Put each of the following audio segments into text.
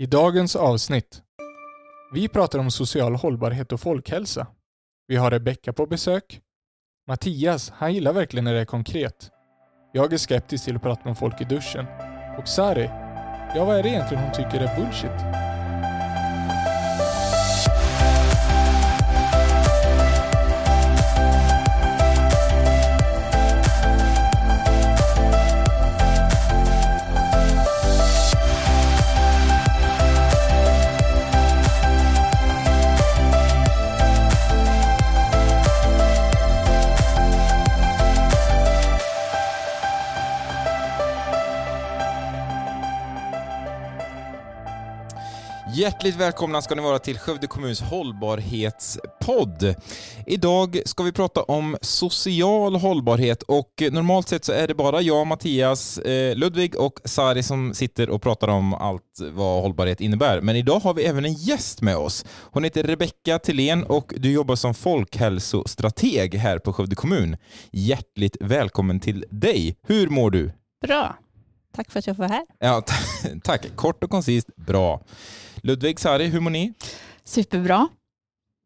I dagens avsnitt. Vi pratar om social hållbarhet och folkhälsa. Vi har Rebecka på besök. Mattias, han gillar verkligen när det är konkret. Jag är skeptisk till att prata med folk i duschen. Och Sari, ja vad är det egentligen hon tycker är bullshit? Hjärtligt välkomna ska ni vara till Skövde kommuns hållbarhetspodd. Idag ska vi prata om social hållbarhet och normalt sett så är det bara jag, Mattias, eh, Ludvig och Sari som sitter och pratar om allt vad hållbarhet innebär. Men idag har vi även en gäst med oss. Hon heter Rebecka Tillén och du jobbar som folkhälsostrateg här på Skövde kommun. Hjärtligt välkommen till dig. Hur mår du? Bra. Tack för att jag får vara här. Ja, tack. Kort och koncist, bra. Ludvig, Sari, hur mår ni? Superbra.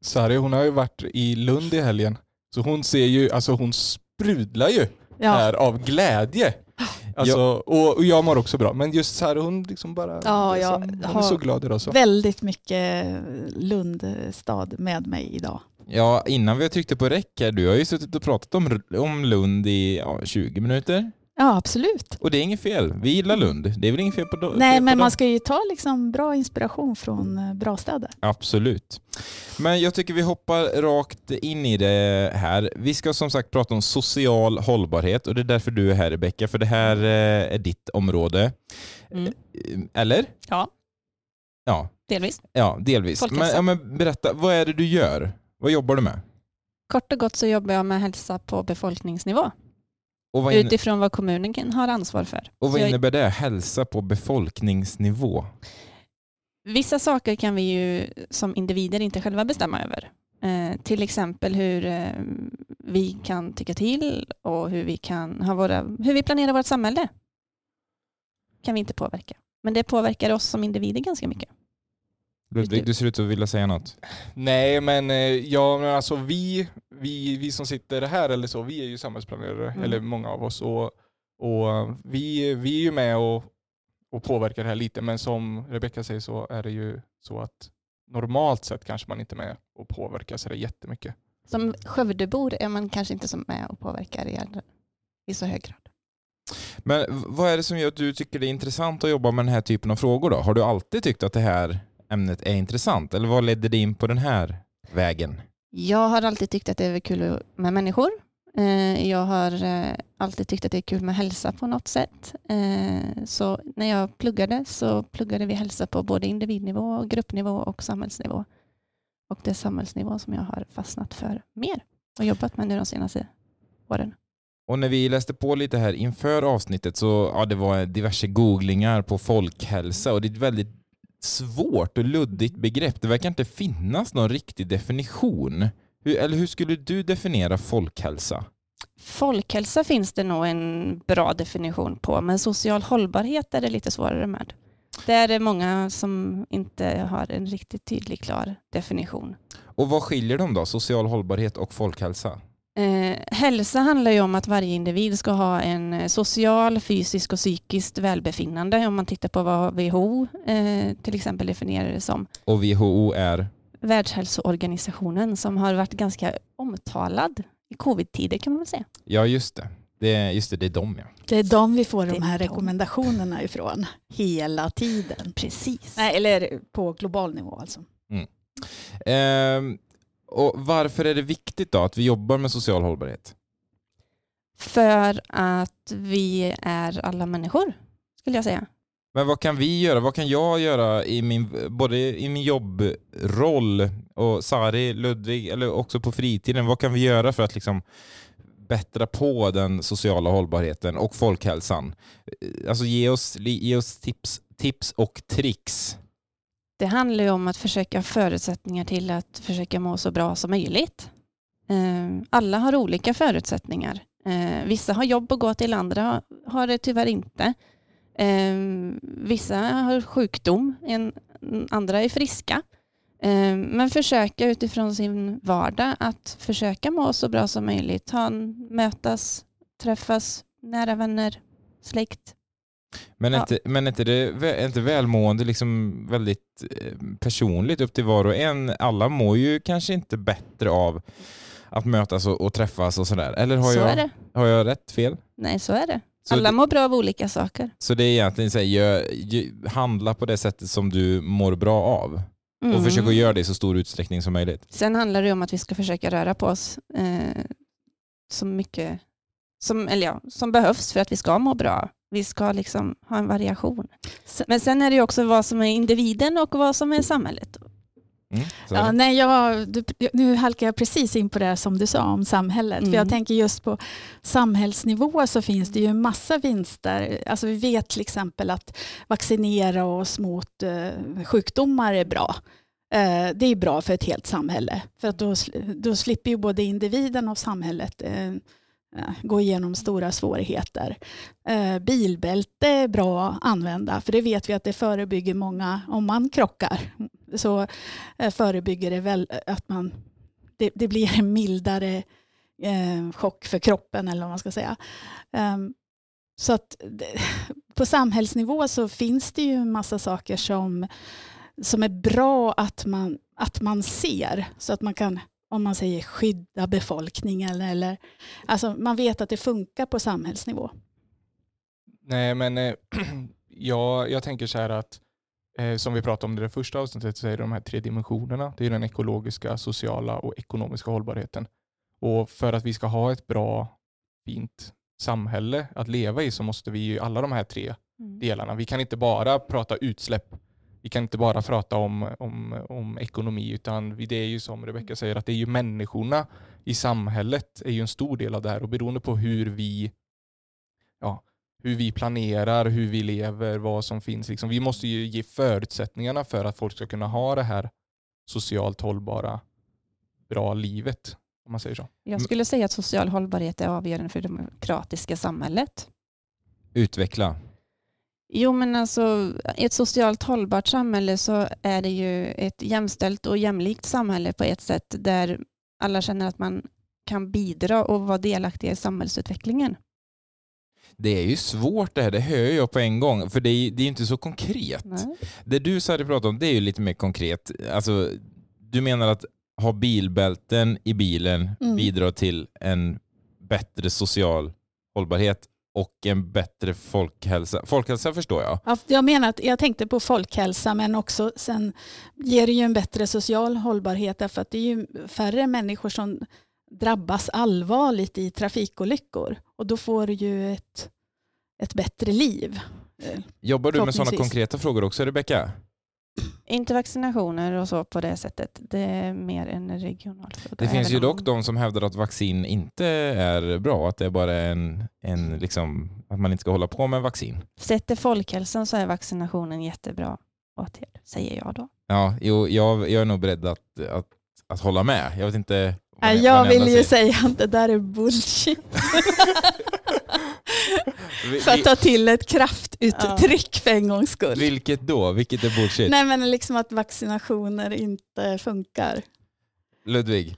Sari hon har ju varit i Lund i helgen. Så hon ser ju, alltså hon sprudlar ju Ja. här av glädje. Alltså, och, och jag mår också bra. Men just Sari hon liksom bara, Ja, jag liksom, hon är har så glad idag. Så. Väldigt mycket Lundstad med mig idag. Ja, innan vi tryckte på räck här, du har ju suttit och pratat om, om Lund i ja, 20 minuter. Ja, absolut. Och det är inget fel. Vi gillar Lund. Det är väl inget fel på do- Nej, men dem. man ska ju ta liksom bra inspiration från eh, bra städer. Absolut. Men jag tycker vi hoppar rakt in i det här. Vi ska som sagt prata om social hållbarhet och det är därför du är här Rebecka, för det här eh, är ditt område. Mm. Eh, Eller? Ja, Ja, delvis. ja delvis. Men, ja, men berätta, vad är det du gör? Vad jobbar du med? Kort och gott så jobbar jag med hälsa på befolkningsnivå Och vad, utifrån vad kommunen har ansvar för. och vad innebär det? Hälsa på befolkningsnivå? Vissa saker kan vi ju som individer inte själva bestämma över. Eh, till exempel hur eh, vi kan tycka till och hur vi, kan ha våra, hur vi planerar vårt samhälle. kan vi inte påverka. Men det påverkar oss som individer ganska mycket. Ludvig, du ser ut att vilja säga något. Nej men eh, ja, men alltså vi, vi, vi som sitter här eller så, vi är ju samhällsplanerare, Mm. eller många av oss. Och, och eh, vi, vi är ju med och, och påverkar det här lite, men som Rebecka säger så är det ju så att normalt sett kanske man inte är med och påverkar så det jättemycket. Som Skövdebor är man kanske inte som med och påverkar i, i så hög grad. Men vad är det som gör att du tycker det är intressant att jobba med den här typen av frågor då? Har du alltid tyckt att det här ämnet är intressant? Eller vad ledde dig in på den här vägen? Jag har alltid tyckt att det är kul med människor. Eh, Jag har eh, alltid tyckt att det är kul med hälsa på något sätt. Eh, Så när jag pluggade så pluggade vi hälsa på både individnivå, gruppnivå och samhällsnivå. Och det är samhällsnivå som jag har fastnat för mer och jobbat med nu de senaste åren. Och när vi läste på lite här inför avsnittet så ja, det var diverse googlingar på folkhälsa och det är ett väldigt svårt och luddigt begrepp. Det verkar inte finnas någon riktig definition. Hur, eller hur skulle du definiera folkhälsa? Folkhälsa finns det nog en bra definition på, men social hållbarhet är det lite svårare med. Det är det många som inte har en riktigt tydlig, klar definition. Och vad skiljer dem då? Social hållbarhet och folkhälsa? Eh, hälsa handlar ju om att varje individ ska ha en eh, social, fysisk och psykiskt välbefinnande. Om man tittar på vad WHO eh, till exempel definierar det som. Och WHO är? Världshälsoorganisationen som har varit ganska omtalad i covid-tider kan man väl säga. Ja, just det. Det är, just det, det är de ja. Det är de vi får de är här de. rekommendationerna ifrån hela tiden. Precis. Nej, eller på global nivå alltså. Ehm, och varför är det viktigt då att vi jobbar med social hållbarhet? För att vi är alla människor, skulle jag säga. Men vad kan vi göra? Vad kan jag göra i min, både i min jobbroll och Sari, Ludvig, eller också på fritiden? Vad kan vi göra för att liksom bättra på den sociala hållbarheten och folkhälsan? Alltså ge oss, ge oss tips, tips och tricks. Det handlar ju om att försöka ha förutsättningar till att försöka må så bra som möjligt. Eh, alla har olika förutsättningar. Eh, vissa har jobb att gå till, andra har det tyvärr inte. Eh, vissa har sjukdom, andra är friska. Men försöka utifrån sin vardag att försöka må så bra som möjligt. Ha, mötas, träffas, nära vänner, släkt. Men är Ja. inte, men är inte det är inte välmående liksom väldigt eh, personligt upp till var och en? Alla mår ju kanske inte bättre av att mötas och, och träffas och sådär. Eller har så jag, har jag rätt fel? Nej, så är det. Så Alla det- mår bra av olika saker. Så det är egentligen så här, gör, gö- handla på det sättet som du mår bra av och Mm. försök att göra det i så stor utsträckning som möjligt. Sen handlar det om att vi ska försöka röra på oss eh, så mycket som, eller ja, som behövs för att vi ska må bra. Vi ska liksom ha en variation. Men sen är det ju också vad som är individen och vad som är samhället. Mm, Ja, nej, jag, du, nu halkar jag precis in på det som du sa om samhället. För Mm. jag tänker just på samhällsnivå så finns det ju en massa vinster. Alltså vi vet till exempel att vaccinera oss mot eh, sjukdomar är bra. Eh, det är bra för ett helt samhälle. För att då, då slipper ju både individen och samhället eh, Eh, gå igenom stora svårigheter. Eh, bilbälte är bra att använda för det vet vi att det förebygger många om man krockar. Så eh, förebygger det väl att man, det, det blir en mildare chock för kroppen eller vad man ska säga. Ehm, så att på samhällsnivå så finns det ju en massa saker som, som är bra att man, att man ser så att man kan om man säger skydda befolkningen eller alltså man vet att det funkar på samhällsnivå. Nej, men eh, jag, jag tänker så här att eh, som vi pratade om i det första avsnittet så är det de här tre dimensionerna. Det är den ekologiska, sociala och ekonomiska hållbarheten. Och för att vi ska ha ett bra, fint samhälle att leva i så måste vi ju alla de här tre delarna. Vi kan inte bara prata utsläpp. Vi kan inte bara prata om, om, om ekonomi utan vi, det är ju som Rebecka säger att det är ju människorna i samhället är ju en stor del av det här och beroende på hur vi ja, hur vi planerar, hur vi lever, vad som finns. Liksom. Vi måste ju ge förutsättningarna för att folk ska kunna ha det här socialt hållbara, bra livet. Om man säger så. Jag skulle säga att social hållbarhet är avgörande för det demokratiska samhället. Utveckla. Jo, men alltså i ett socialt hållbart samhälle så är det ju ett jämställt och jämlikt samhälle på ett sätt där alla känner att man kan bidra och vara delaktiga i samhällsutvecklingen. Det är ju svårt det här, det hör jag på en gång, för det är, det är inte så konkret. Nej. Det du Sari pratar om, det är ju lite mer konkret. Alltså, du menar att ha bilbälten i bilen Mm. bidrar till en bättre social hållbarhet och en bättre folkhälsa. Folkhälsa förstår jag. Ja, Jag menar att jag tänkte på folkhälsa men också sen ger det ju en bättre social hållbarhet därför att det är ju färre människor som drabbas allvarligt i trafikolyckor och då får du ju ett, ett bättre liv. Eh, Jobbar du med sådana konkreta frågor också Rebecka? Inte vaccinationer och så på det sättet. Det är mer en regional fråga. Det finns ju om- dock de som hävdar att vaccin inte är bra, att det är bara en, en liksom, att man inte ska hålla på med vaccin. Sett till folkhälsan så är vaccinationen jättebra åtgärd, säger jag då. Ja, jo, jag, jag är nog beredd att, att, att hålla med. Jag vet inte vad jag vad vill ju säger. säga att det där är bullshit. För att ta till ett kraftuttryck för en gångs skull. Vilket då? Vilket är bullshit? Nej men liksom att vaccinationer inte funkar. Ludvig?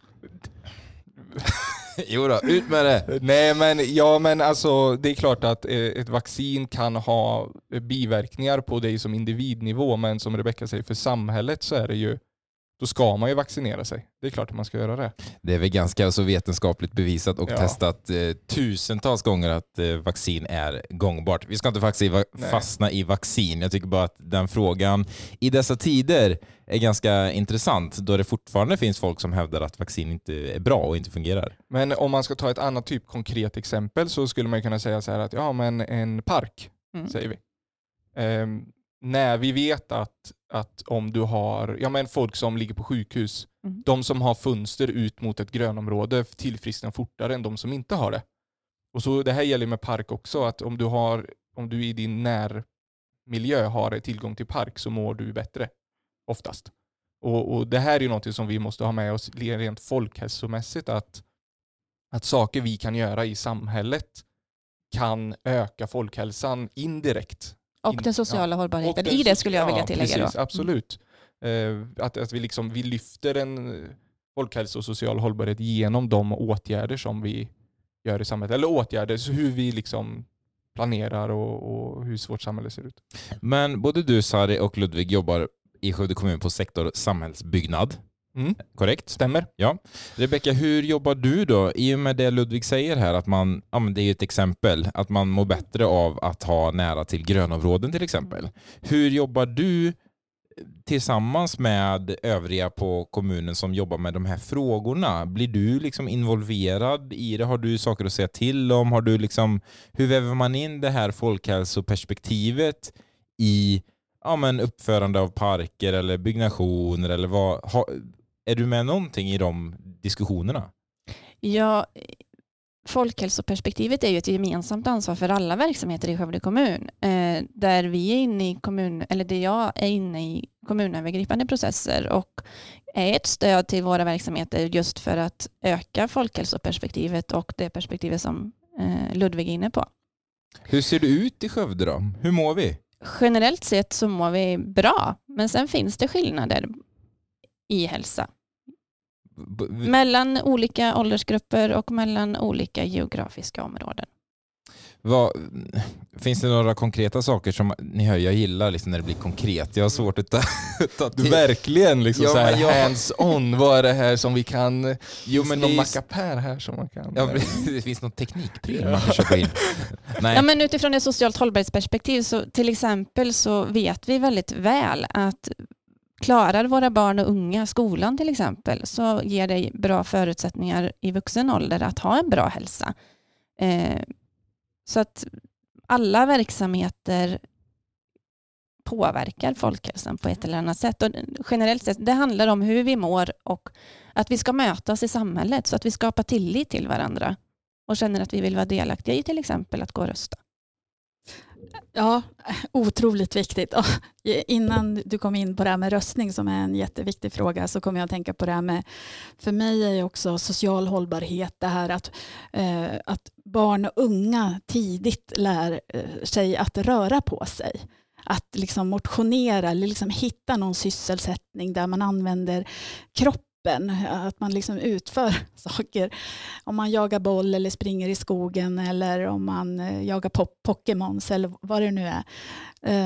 jo då, ut med det. Nej men, ja, men alltså, det är klart att eh, ett vaccin kan ha biverkningar på dig som individnivå men som Rebecka säger, för samhället så är det ju, då ska man ju vaccinera sig. Det är klart att man ska göra det. Det är väl ganska så vetenskapligt bevisat och Ja. testat eh, tusentals gånger att eh, vaccin är gångbart. Vi ska inte faktiskt fastna i vaccin. Jag tycker bara att den frågan i dessa tider är ganska intressant då det fortfarande finns folk som hävdar att vaccin inte är bra och inte fungerar. Men om man ska ta ett annat typ konkret exempel så skulle man kunna säga så här att ja men en park Mm. säger vi. Ehm, när vi vet att, att om du har, ja men folk som ligger på sjukhus, Mm. de som har fönster ut mot ett grönområde tillfrisknar fortare än de som inte har det. Och så Det här gäller med park också, att om du, har, om du i din närmiljö har tillgång till park så mår du bättre. Oftast. Och, och Det här är ju något som vi måste ha med oss rent folkhälsomässigt, att, att saker vi kan göra i samhället kan öka folkhälsan indirekt. Och In- den sociala hållbarheten. Och den I det skulle jag vilja ja, tillägga precis, då. Absolut. Eh, att, att vi, liksom, vi lyfter en eh, folkhälsa och social hållbarhet genom de åtgärder som vi gör i samhället. Eller åtgärder, så hur vi liksom planerar och, och hur vårt samhälle ser ut. Men både du Sari och Ludvig jobbar i Skövde kommun på sektor samhällsbyggnad. Mm. Korrekt? Stämmer? Rebecka, hur jobbar du då? I och med det Ludvig säger här, att man, ja, men det är ju ett exempel, att man mår bättre av att ha nära till grönområden till exempel. Hur jobbar du eh, tillsammans med övriga på kommunen som jobbar med de här frågorna? Blir du liksom involverad i det? Har du saker att säga till om? Har du liksom, hur väver man in det här folkhälsoperspektivet i ja, men uppförande av parker eller byggnationer? Eller vad, ha, är du med någonting i de diskussionerna? Ja, folkhälsoperspektivet är ju ett gemensamt ansvar för alla verksamheter i Skövde kommun. Eh, där vi är inne i kommun, eller där jag är inne i kommunövergripande processer och är ett stöd till våra verksamheter just för att öka folkhälsoperspektivet och det perspektivet som eh, Ludvig är inne på. Hur ser det ut i Skövde då? Hur mår vi? Generellt sett så mår vi bra, men sen finns det skillnader i hälsa B- mellan olika åldersgrupper och mellan olika geografiska områden. Vad, finns det några konkreta saker som, ni hör jag gillar liksom när det blir konkret. Jag har svårt att ta, ta till. verkligen liksom Ja, så här jag- hands-on. Vad är det här som vi kan... Jo, men någon mackapär här som man kan... Ja, det finns någon teknikpryl man kan köpa in. Nej. Ja, men utifrån ett socialt hållbarhetsperspektiv så till exempel så vet vi väldigt väl att klarar våra barn och unga skolan till exempel så ger det bra förutsättningar i vuxen ålder att ha en bra hälsa. Eh, så att alla verksamheter påverkar folkhälsan på ett eller annat sätt. Och generellt sett, det handlar om hur vi mår och att vi ska mötas i samhället så att vi skapar tillit till varandra och känner att vi vill vara delaktiga i till exempel att gå och rösta. Ja, otroligt viktigt. Och innan du kom in på det här med röstning som är en jätteviktig fråga så kommer jag att tänka på det här med, för mig är ju också social hållbarhet det här att, eh, att barn och unga tidigt lär eh, sig att röra på sig. Att liksom motionera eller liksom hitta någon sysselsättning där man använder kroppen, att man liksom utför saker. Om man jagar boll eller springer i skogen eller om man eh, jagar Pokémons eller vad det nu är.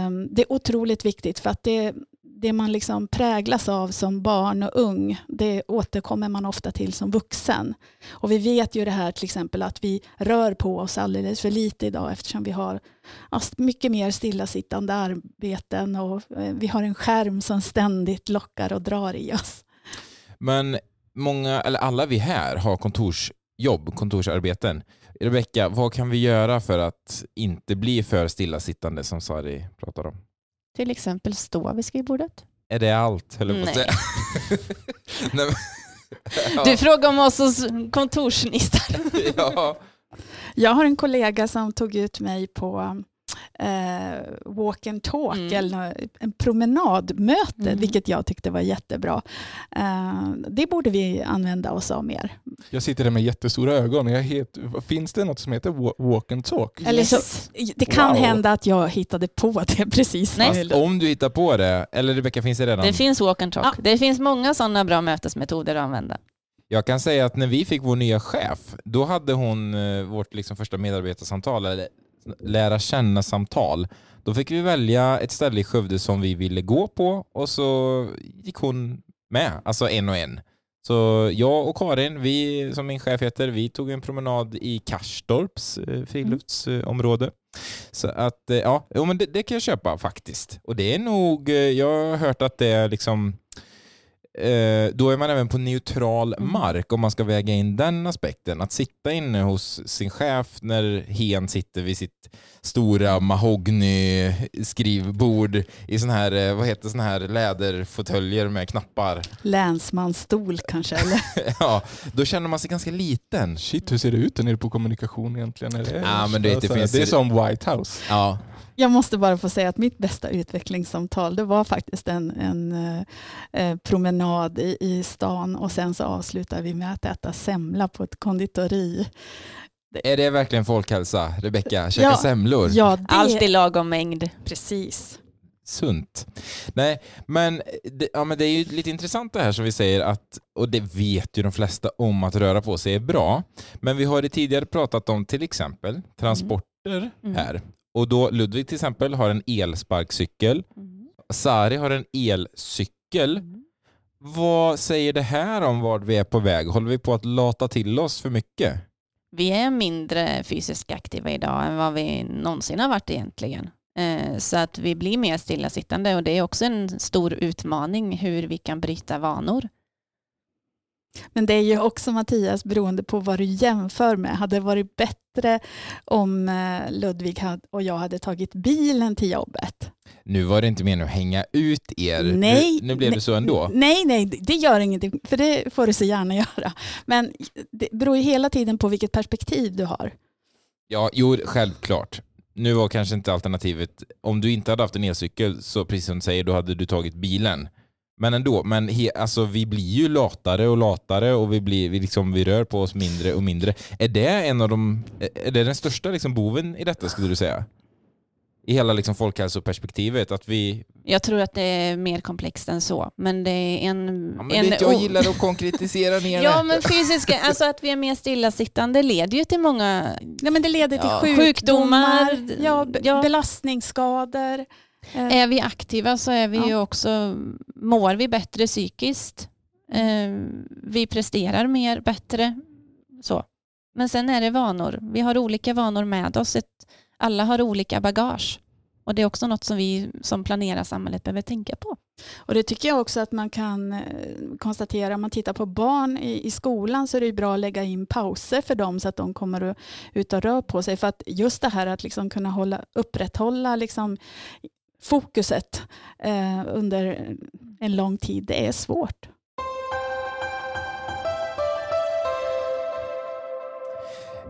Um, det är otroligt viktigt för att det, det man liksom präglas av som barn och ung, det återkommer man ofta till som vuxen. Och vi vet ju det här till exempel att vi rör på oss alldeles för lite idag eftersom vi har mycket mer stillasittande arbeten och eh, vi har en skärm som ständigt lockar och drar i oss. Men många, eller alla vi här har kontorsjobb, kontorsarbeten. Rebecka, vad kan vi göra för att inte bli för stillasittande som Sari pratar om? Till exempel stå vid skrivbordet. Är det allt, höll jag på att Nej. säga. Nej, men- ja, Du frågar om oss hos kontorsnissar. ja. Jag har en kollega som tog ut mig på eh, walk and talk, Mm. eller en promenadmöte, Mm. vilket jag tyckte var jättebra. Eh, det borde vi använda oss av mer. Jag sitter där med jättestora ögon. Jag het, finns det något som heter wa- walk and talk? Eller så, det kan Wow. hända att jag hittade på det precis Nej. om du hittar på det, eller Rebecka finns det redan? Det finns walk and talk. Ja. Det finns många sådana bra mötesmetoder att använda. Jag kan säga att när vi fick vår nya chef, då hade hon eh, vårt liksom första medarbetarsamtal, eller lära känna-samtal. Då fick vi välja ett ställe i Skövde som vi ville gå på och så gick hon med, alltså en och en. Så jag och Karin, vi som min chef heter, vi tog en promenad i Karstorps eh, friluftsområde. Så att, eh, ja, men det, det kan jag köpa faktiskt. Och det är nog, eh, jag har hört att det är liksom då är man även på neutral Mm. mark om man ska väga in den aspekten. Att sitta inne hos sin chef när hen sitter vid sitt stora mahogny-skrivbord i sån här, eh, vad heter sån här läderfåtöljer med knappar. Länsmansstol kanske. Eller? ja, då känner man sig ganska liten. Shit, hur ser det ut där nere på kommunikation egentligen? Är det, Ja, men det- det alltså, finns- det är som White House. Ja, Jag måste bara få säga att mitt bästa utvecklingssamtal det var faktiskt en, en eh, eh, promenad i, i stan och sen så avslutade vi med att äta semla på ett konditori. Är det verkligen folkhälsa, Rebecka? Käka Ja. semlor? Ja, det, Allt i lagom mängd. precis. Sunt. Nej, men det, ja, men det är ju lite intressant det här som vi säger att, och det vet ju de flesta om att röra på sig är bra, men vi har i tidigare pratat om till exempel transporter Mm. här. Och då Ludvig till exempel har en elsparkcykel, Mm. Sari har en elcykel. Vad säger det här om vart vi är på väg? Håller vi på att lata till oss för mycket? Vi är mindre fysiskt aktiva idag än vad vi någonsin har varit egentligen. Eh, Så att vi blir mer stillasittande och det är också en stor utmaning hur vi kan bryta vanor. Men det är ju också Mattias beroende på vad du jämför med. Hade det varit bättre om eh, Ludvig och jag hade tagit bilen till jobbet? Nu var det inte meningen att hänga ut er. Nej, nu, nu blev det nej, så ändå. Nej, nej, det gör ingenting, för det får du så gärna göra. Men det beror ju hela tiden på vilket perspektiv du har. Ja, jo, självklart. Nu var kanske inte alternativet, om du inte hade haft en elcykel, så precis som du säger, då hade du tagit bilen. Men ändå, men he, alltså, vi blir ju latare och latare och vi, blir, vi, liksom, vi rör på oss mindre och mindre. Är det en av de, är det den största liksom, boven i detta skulle du säga? I hela liksom, folkhälsoperspektivet, att vi... Jag tror att det är mer komplext än så. Men det är en... Ja, men en det, jag o- gillar att konkretisera ner Ja, men fysiska, alltså att vi är mer stillasittande leder ju till många... Nej, men det leder till Ja, sjukdomar, sjukdomar, ja, ja. belastningsskador. Eh, Är vi aktiva så är vi Ja. ju också, mår vi bättre psykiskt. Eh, vi presterar mer, bättre. Så. Men sen är det vanor. Vi har olika vanor med oss. Alla har olika bagage. Och det är också något som vi som planerar samhället behöver tänka på. Och det tycker jag också att man kan eh, konstatera. Om man tittar på barn i, i skolan så är det bra att lägga in pauser för dem så att de kommer att ut och rör på sig. För att just det här att liksom kunna hålla, upprätthålla liksom fokuset eh, under en lång tid, det är svårt.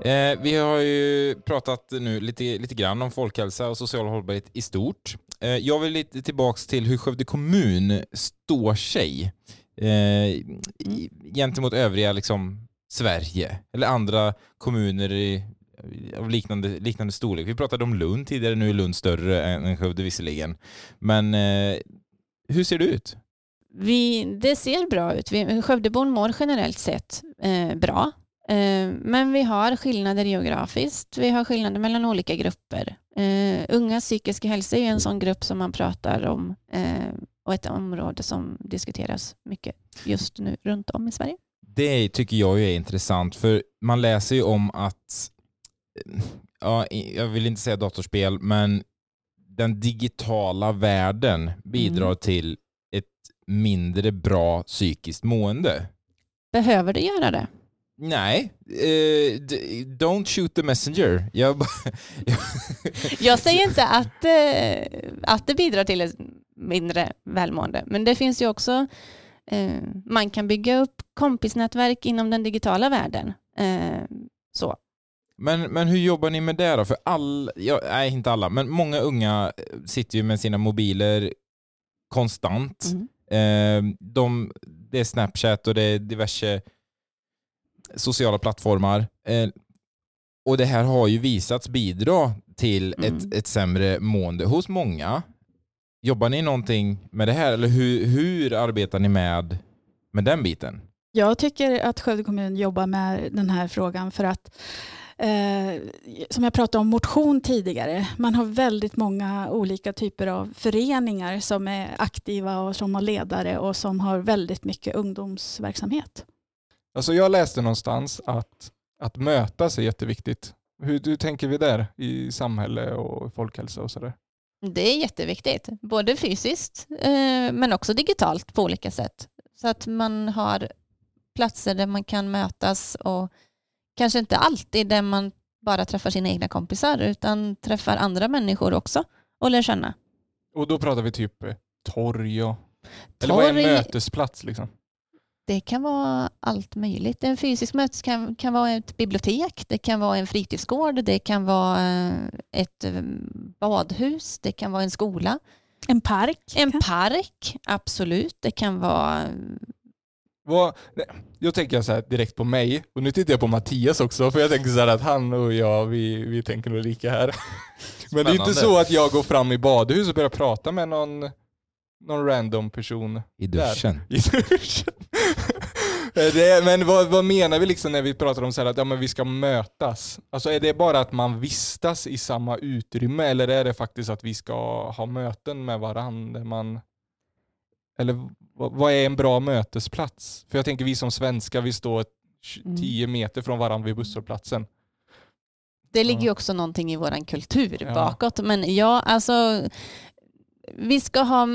Eh, vi har ju pratat nu lite, lite grann om folkhälsa och social hållbarhet i stort. Eh, jag vill lite tillbaks till hur Skövde kommun står sig eh, gentemot övriga liksom, Sverige eller andra kommuner i, av liknande, liknande storlek. Vi pratade om Lund tidigare, nu är Lund större än, Skövde visserligen. Men eh, hur ser det ut? Vi, det ser bra ut. Vi, Skövdebon mår generellt sett eh, bra. Eh, men vi har skillnader geografiskt. Vi har skillnader mellan olika grupper. Eh, ungas psykiska hälsa är en sån grupp som man pratar om eh, och ett område som diskuteras mycket just nu runt om i Sverige. Det tycker jag är intressant för man läser ju om att, ja, jag vill inte säga datorspel, men den digitala världen bidrar Mm. till ett mindre bra psykiskt mående. Behöver det göra det? Nej, d- don't shoot the messenger. Jag Jag säger inte att, eh, att det bidrar till ett mindre välmående, men det finns ju också, eh, man kan bygga upp kompisnätverk inom den digitala världen. Så. Men, men hur jobbar ni med det då? För all, ja, nej inte alla, men många unga sitter ju med sina mobiler konstant. Mm. Eh, de, det är Snapchat och det är diverse sociala plattformar. Eh, och det här har ju visats bidra till Mm. ett, ett sämre mående hos många. Jobbar ni någonting med det här eller hur, hur arbetar ni med, med den biten? Jag tycker att Skövde kommun jobbar med den här frågan för att eh, som jag pratade om motion tidigare, man har väldigt många olika typer av föreningar som är aktiva och som har ledare och som har väldigt mycket ungdomsverksamhet. Alltså jag läste någonstans att, att mötas är jätteviktigt. Hur, hur tänker vi där i samhälle och folkhälsa och sådär? Det är jätteviktigt, både fysiskt eh, men också digitalt på olika sätt. Så att man har platser där man kan mötas och kanske inte alltid där man bara träffar sina egna kompisar utan träffar andra människor också och lär känna. Och då pratar vi typ eh, torg och... Eller vad är en mötesplats liksom? Det kan vara allt möjligt. En fysisk mötes kan, kan vara ett bibliotek, det kan vara en fritidsgård, det kan vara eh, ett eh, badhus, det kan vara en skola. En park. En park, absolut. Det kan vara Vad, jag tänker så här direkt på mig, och nu tittar jag på Mattias också, för jag tänker så här att han och jag, vi, vi tänker nog lika här. Men det är inte så att jag går fram i badhus och börjar prata med någon, någon random person I Där. duschen. i duschen. det, men vad, vad menar vi liksom när vi pratar om så här att ja, men vi ska mötas? Alltså är det bara att man vistas i samma utrymme eller är det faktiskt att vi ska ha möten med varandra? Man, eller vad, är en bra mötesplats? För jag tänker vi som svenskar, vi står Mm. 10 meter från varandra vid busshållplatsen. Det ligger ju också någonting i vår kultur Ja. bakåt. Men ja, alltså vi ska ha,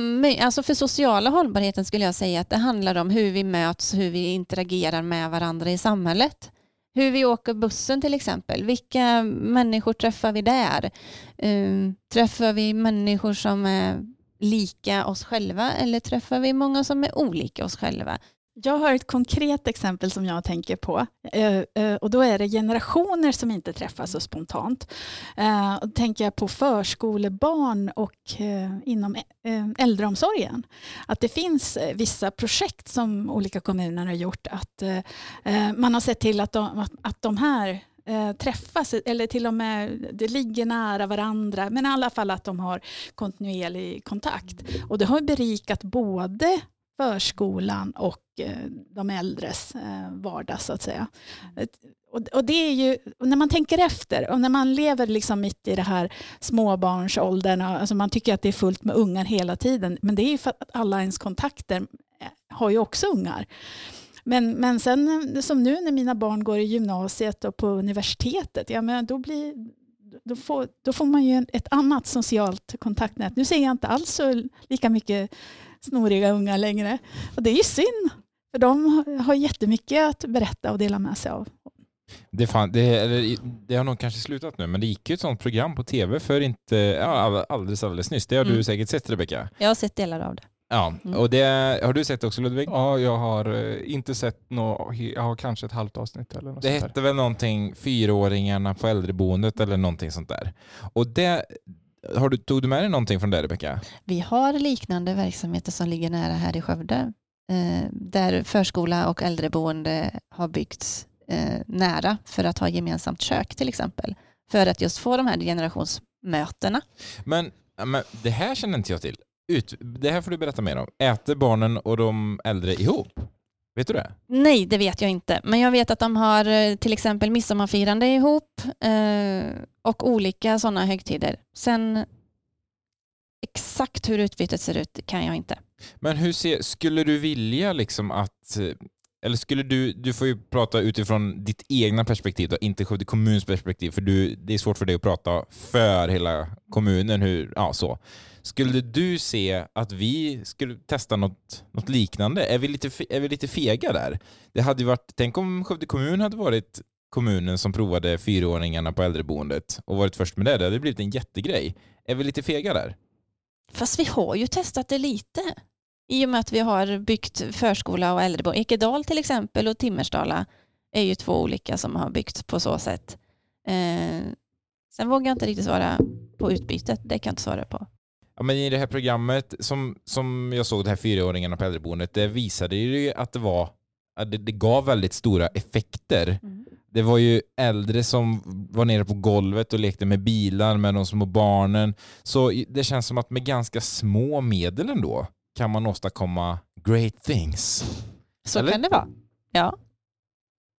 alltså för sociala hållbarheten skulle jag säga att det handlar om hur vi möts, hur vi interagerar med varandra i samhället. Hur vi åker bussen till exempel. Vilka människor träffar vi där? Um, träffar vi människor som är lika oss själva eller träffar vi många som är olika oss själva? Jag har ett konkret exempel som jag tänker på. Eh, eh, och då är det generationer som inte träffas så spontant. Eh, då tänker jag på förskolebarn och inom äldreomsorgen. Att det finns vissa projekt som olika kommuner har gjort. Att man har sett till att de, att de här eh, träffas eller till och med det ligger nära varandra men i alla fall att de har kontinuerlig kontakt. Och det har berikat både förskolan och eh, de äldres eh, vardag så att säga. Och, det är ju, när man tänker efter och när man lever liksom mitt i det här småbarnsåldern, och, alltså man tycker att det är fullt med ungar hela tiden, men det är ju för att alla ens kontakter eh, har ju också ungar. Men, men sen eh, som nu när mina barn går i gymnasiet och på universitetet, ja, men då, blir, då, får, då får man ju ett annat socialt kontaktnät. Nu ser jag inte alls så lika mycket snoriga unga längre. Och det är ju synd, för de har- jättemycket att berätta och dela med sig av. Det, fan, det, eller, det har nog kanske slutat nu, men det gick ju ett sånt program på tv för inte, ja, alldeles, alldeles nyss. Det har du Mm. säkert sett Rebecka. Jag har sett delar av det. Ja, Mm. och det har du sett också Ludvig? Ja, jag har eh, inte sett något, jag har kanske ett halvt avsnitt eller något Det sånt där. hette väl någonting fyraåringarna på äldreboendet eller någonting sånt där. Och det, har du, tog du med dig någonting från det Rebecka? Vi har liknande verksamheter som ligger nära här i Skövde. Eh, där förskola och äldreboende har byggts eh, nära för att ha gemensamt kök till exempel. För att just få de här generationsmötena. Men, men det här känner inte jag till. Ut, det här får du berätta mer om. Äter barnen och de äldre ihop? Vet du det? Nej, det vet jag inte. Men jag vet att de har eh, till exempel midsommarfirande ihop eh, och olika sådana högtider. Sen exakt hur utbytet ser ut kan jag inte. Men hur ser, skulle du vilja liksom att, eller skulle du, du får ju prata utifrån ditt egna perspektiv då, inte Skövde kommuns perspektiv, för du, det är svårt för dig att prata för hela kommunen, hur, ja så. Skulle du se att vi skulle testa något, något liknande? Är vi, lite, är vi lite fega där? Det hade varit, tänk om Skövde kommun hade varit kommunen som provade fyraåringarna på äldreboendet och varit först med det. Det hade blivit en jättegrej. Är vi lite fega där? Fast vi har ju testat det lite. I och med att vi har byggt förskola och äldreboende. Ekedal till exempel och Timmersdala är ju två olika som har byggts på så sätt. Eh, sen vågar jag inte riktigt svara på utbytet. Det kan jag inte svara på. Ja, men I det här programmet som, som jag såg, det här fyraåringarna på äldreboendet, det visade ju att det var att det, det gav väldigt stora effekter. Det var ju äldre som var nere på golvet och lekte med bilar med de små barnen. Så det känns som att med ganska små medel ändå kan man åstadkomma great things. Så Eller? kan det vara. Ja.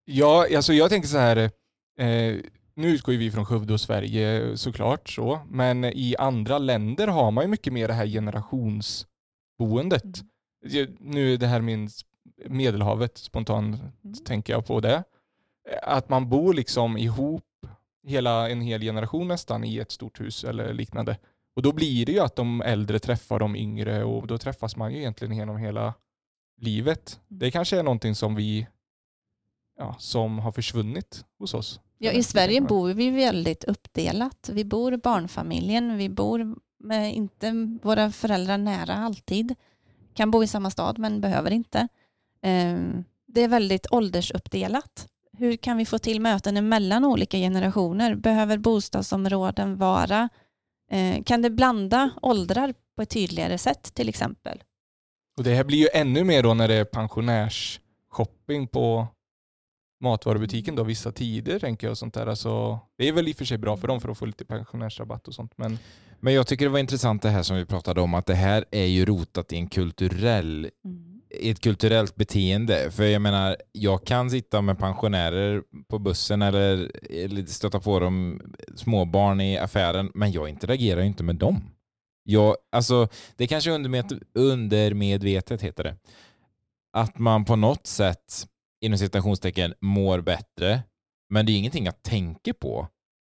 Ja, alltså jag tänker så här. Eh, nu utgår ju vi från Skövde och Sverige såklart så, men i andra länder har man ju mycket mer det här generationsboendet. Mm. Nu är det här min Medelhavet, spontant Mm. tänker jag på det. Att man bor liksom ihop hela en hel generation nästan i ett stort hus eller liknande. Och då blir det ju att de äldre träffar de yngre och då träffas man ju egentligen genom hela livet. Det kanske är någonting som vi ja, som har försvunnit hos oss. Ja, I Sverige bor vi väldigt uppdelat. Vi bor barnfamiljen, vi bor med inte våra föräldrar nära alltid. Kan bo i samma stad men behöver inte. Ehm, Det är väldigt åldersuppdelat. Hur kan vi få till möten mellan olika generationer? Behöver bostadsområden vara? Eh, Kan det blanda åldrar på ett tydligare sätt till exempel? Och det här blir ju ännu mer då när det är pensionärs shopping på matvarubutiken då vissa tider tänker jag och sånt där. Alltså, det är väl i och för sig bra för dem för att få lite pensionärsrabatt och sånt. Men Men jag tycker det var intressant det här som vi pratade om, att det här är ju rotat i en kulturell Mm i ett kulturellt beteende. För jag menar, jag kan sitta med pensionärer på bussen eller, eller stöta på dem, småbarn i affären, men jag interagerar ju inte med dem. Jag, alltså, det kanske är undermed, undermedvetet heter det. Att man på något sätt, inom citationstecken, mår bättre, men det är ingenting jag tänker på.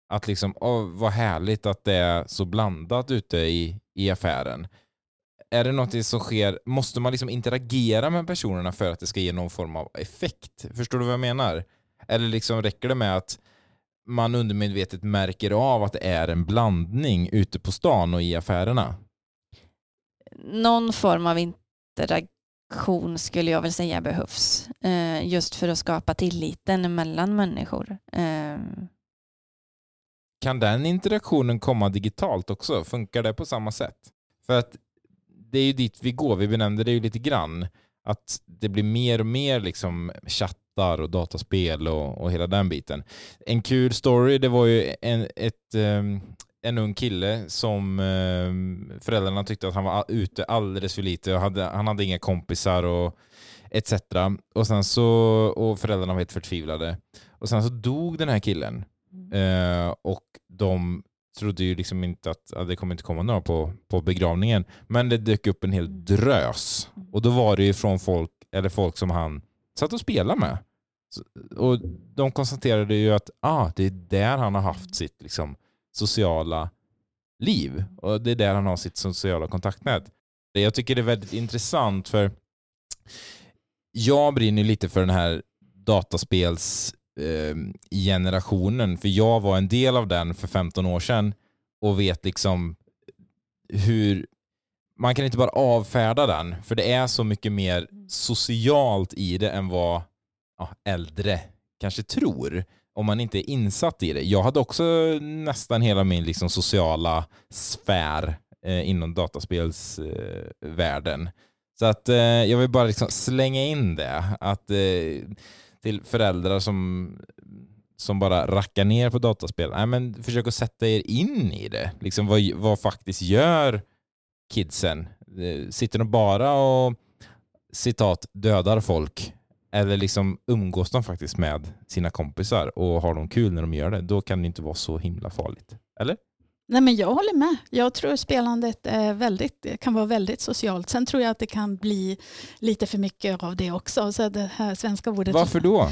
Att liksom, åh, vad härligt att det är så blandat ute i, i affären är det något som sker, måste man liksom interagera med personerna för att det ska ge någon form av effekt? Förstår du vad jag menar? Eller liksom räcker det med att man undermedvetet märker av att det är en blandning ute på stan och i affärerna? Någon form av interaktion skulle jag väl säga behövs. Eh, just för att skapa tilliten mellan människor. Eh, Kan den interaktionen komma digitalt också? Funkar det på samma sätt? För att det är ju dit vi går, vi benämnde det ju lite grann, att det blir mer och mer liksom chattar och dataspel och, och hela den biten. En kul story, det var ju en, ett, ehm, en ung kille som ehm, föräldrarna tyckte att han var ute alldeles för lite och hade, han hade inga kompisar och etc. Och, sen så, och föräldrarna var helt förtvivlade. Och sen så dog den här killen. Eh, och de trodde ju liksom inte att ja, det kommer inte komma några på, på begravningen. Men det dök upp en hel drös. Och då var det ju från folk, eller folk som han satt och spelade med. Och de konstaterade ju att ah, det är där han har haft sitt liksom, sociala liv. Och det är där han har sitt sociala kontaktnät. Jag tycker det är väldigt intressant för jag brinner lite för den här dataspels eh, generationen, för jag var en del av den för 15 år sedan och vet liksom hur man kan inte bara avfärda den, för det är så mycket mer socialt i det än vad ja, äldre kanske tror om man inte är insatt i det. Jag hade också nästan hela min liksom, sociala sfär eh, inom dataspelsvärlden. Så att eh, jag vill bara liksom slänga in det. Att eh, till föräldrar som, som bara rackar ner på dataspel. Nej, men försök att sätta er in i det. Liksom vad, vad faktiskt gör kidsen? Eh, sitter de bara och citat dödar folk? Eller liksom umgås de faktiskt med sina kompisar och har de kul när de gör det? Då kan det inte vara så himla farligt. Eller? Nej, men jag håller med. Jag tror spelandet är väldigt, kan vara väldigt socialt. Sen tror jag att det kan bli lite för mycket av det också. Så det här svenska ordet... Varför då?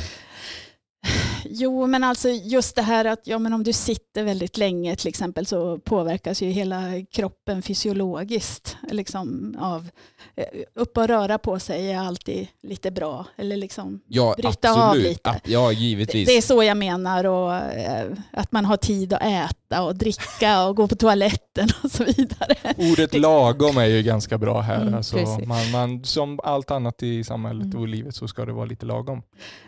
Jo, men alltså just det här att ja, men om du sitter väldigt länge till exempel så påverkas ju hela kroppen fysiologiskt. Liksom av, eh, upp och röra på sig är alltid lite bra. Eller liksom, Ja, Bryta av absolut. lite. Ja, givetvis. det är så jag menar. Och, eh, att man har tid att äta och dricka och gå på toaletten och så vidare. ordet lagom är ju ganska bra här. Mm, alltså, man, man, som allt annat i samhället Mm. och livet så ska det vara lite lagom.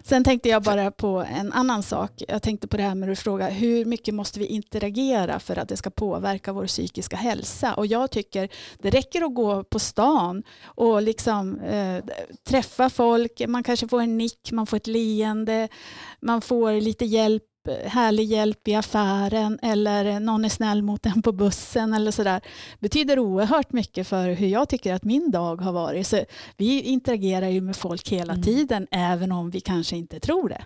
Sen tänkte jag bara på en annan sak. Jag tänkte på det här med att fråga hur mycket måste vi interagera för att det ska påverka vår psykiska hälsa? Och jag tycker det räcker att gå på stan och liksom eh, träffa folk. Man kanske får en nick, man får ett leende, man får lite hjälp härlig hjälp i affären eller någon är snäll mot en på bussen eller sådär betyder oerhört mycket för hur jag tycker att min dag har varit. Så vi interagerar ju med folk hela Mm. tiden även om vi kanske inte tror det.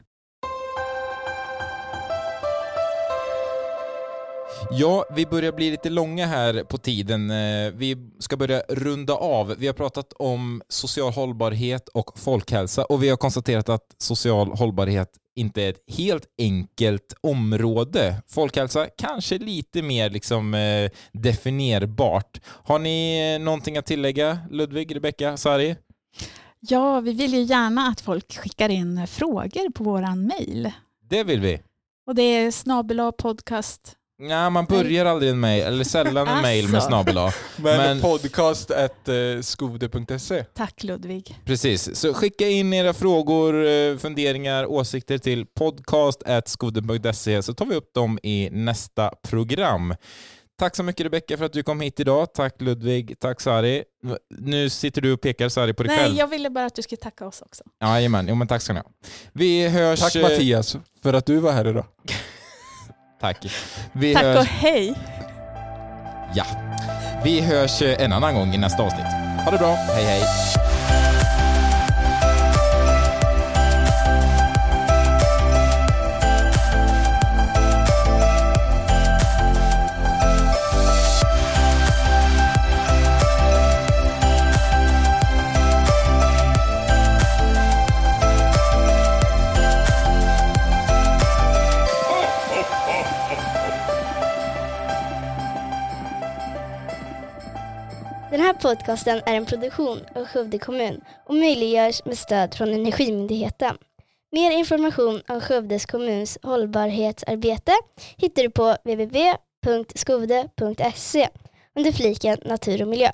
Ja, vi börjar bli lite långa här på tiden. Eh, Vi ska börja runda av. Vi har pratat om social hållbarhet och folkhälsa och vi har konstaterat att social hållbarhet inte är ett helt enkelt område. Folkhälsa kanske lite mer liksom eh, definierbart. Har ni eh, någonting att tillägga? Ludvig, Rebecka, Sari? Ja, vi vill ju gärna att folk skickar in frågor på våran mail. Det vill vi. Och det är snabel podcast. Nej, man börjar aldrig en mail, eller sällan en mail med Alltså. snabel. Men, Men- podcast at skode.se. Tack Ludvig. Precis, så skicka in era frågor, eh, funderingar, åsikter till podcast.skoden.se så tar vi upp dem i nästa program. Tack så mycket Rebecka för att du kom hit idag. Tack Ludvig, tack Sari. Nu sitter du och pekar Sari på dig Nej, själv. jag ville bara att du skulle tacka oss också. Jajamän, jo men tack ska ni ha. Vi hörs... Tack eh, Mattias för att du var här idag. Tack. Vi Tack hörs, och hej! Ja. Vi hörs eh, en annan gång i nästa avsnitt. Ha det bra, hej hej. Podcasten är en produktion av Skövde kommun och möjliggörs med stöd från Energimyndigheten. Mer information om Skövdes kommuns hållbarhetsarbete hittar du på www.skovde.se under fliken Natur och miljö.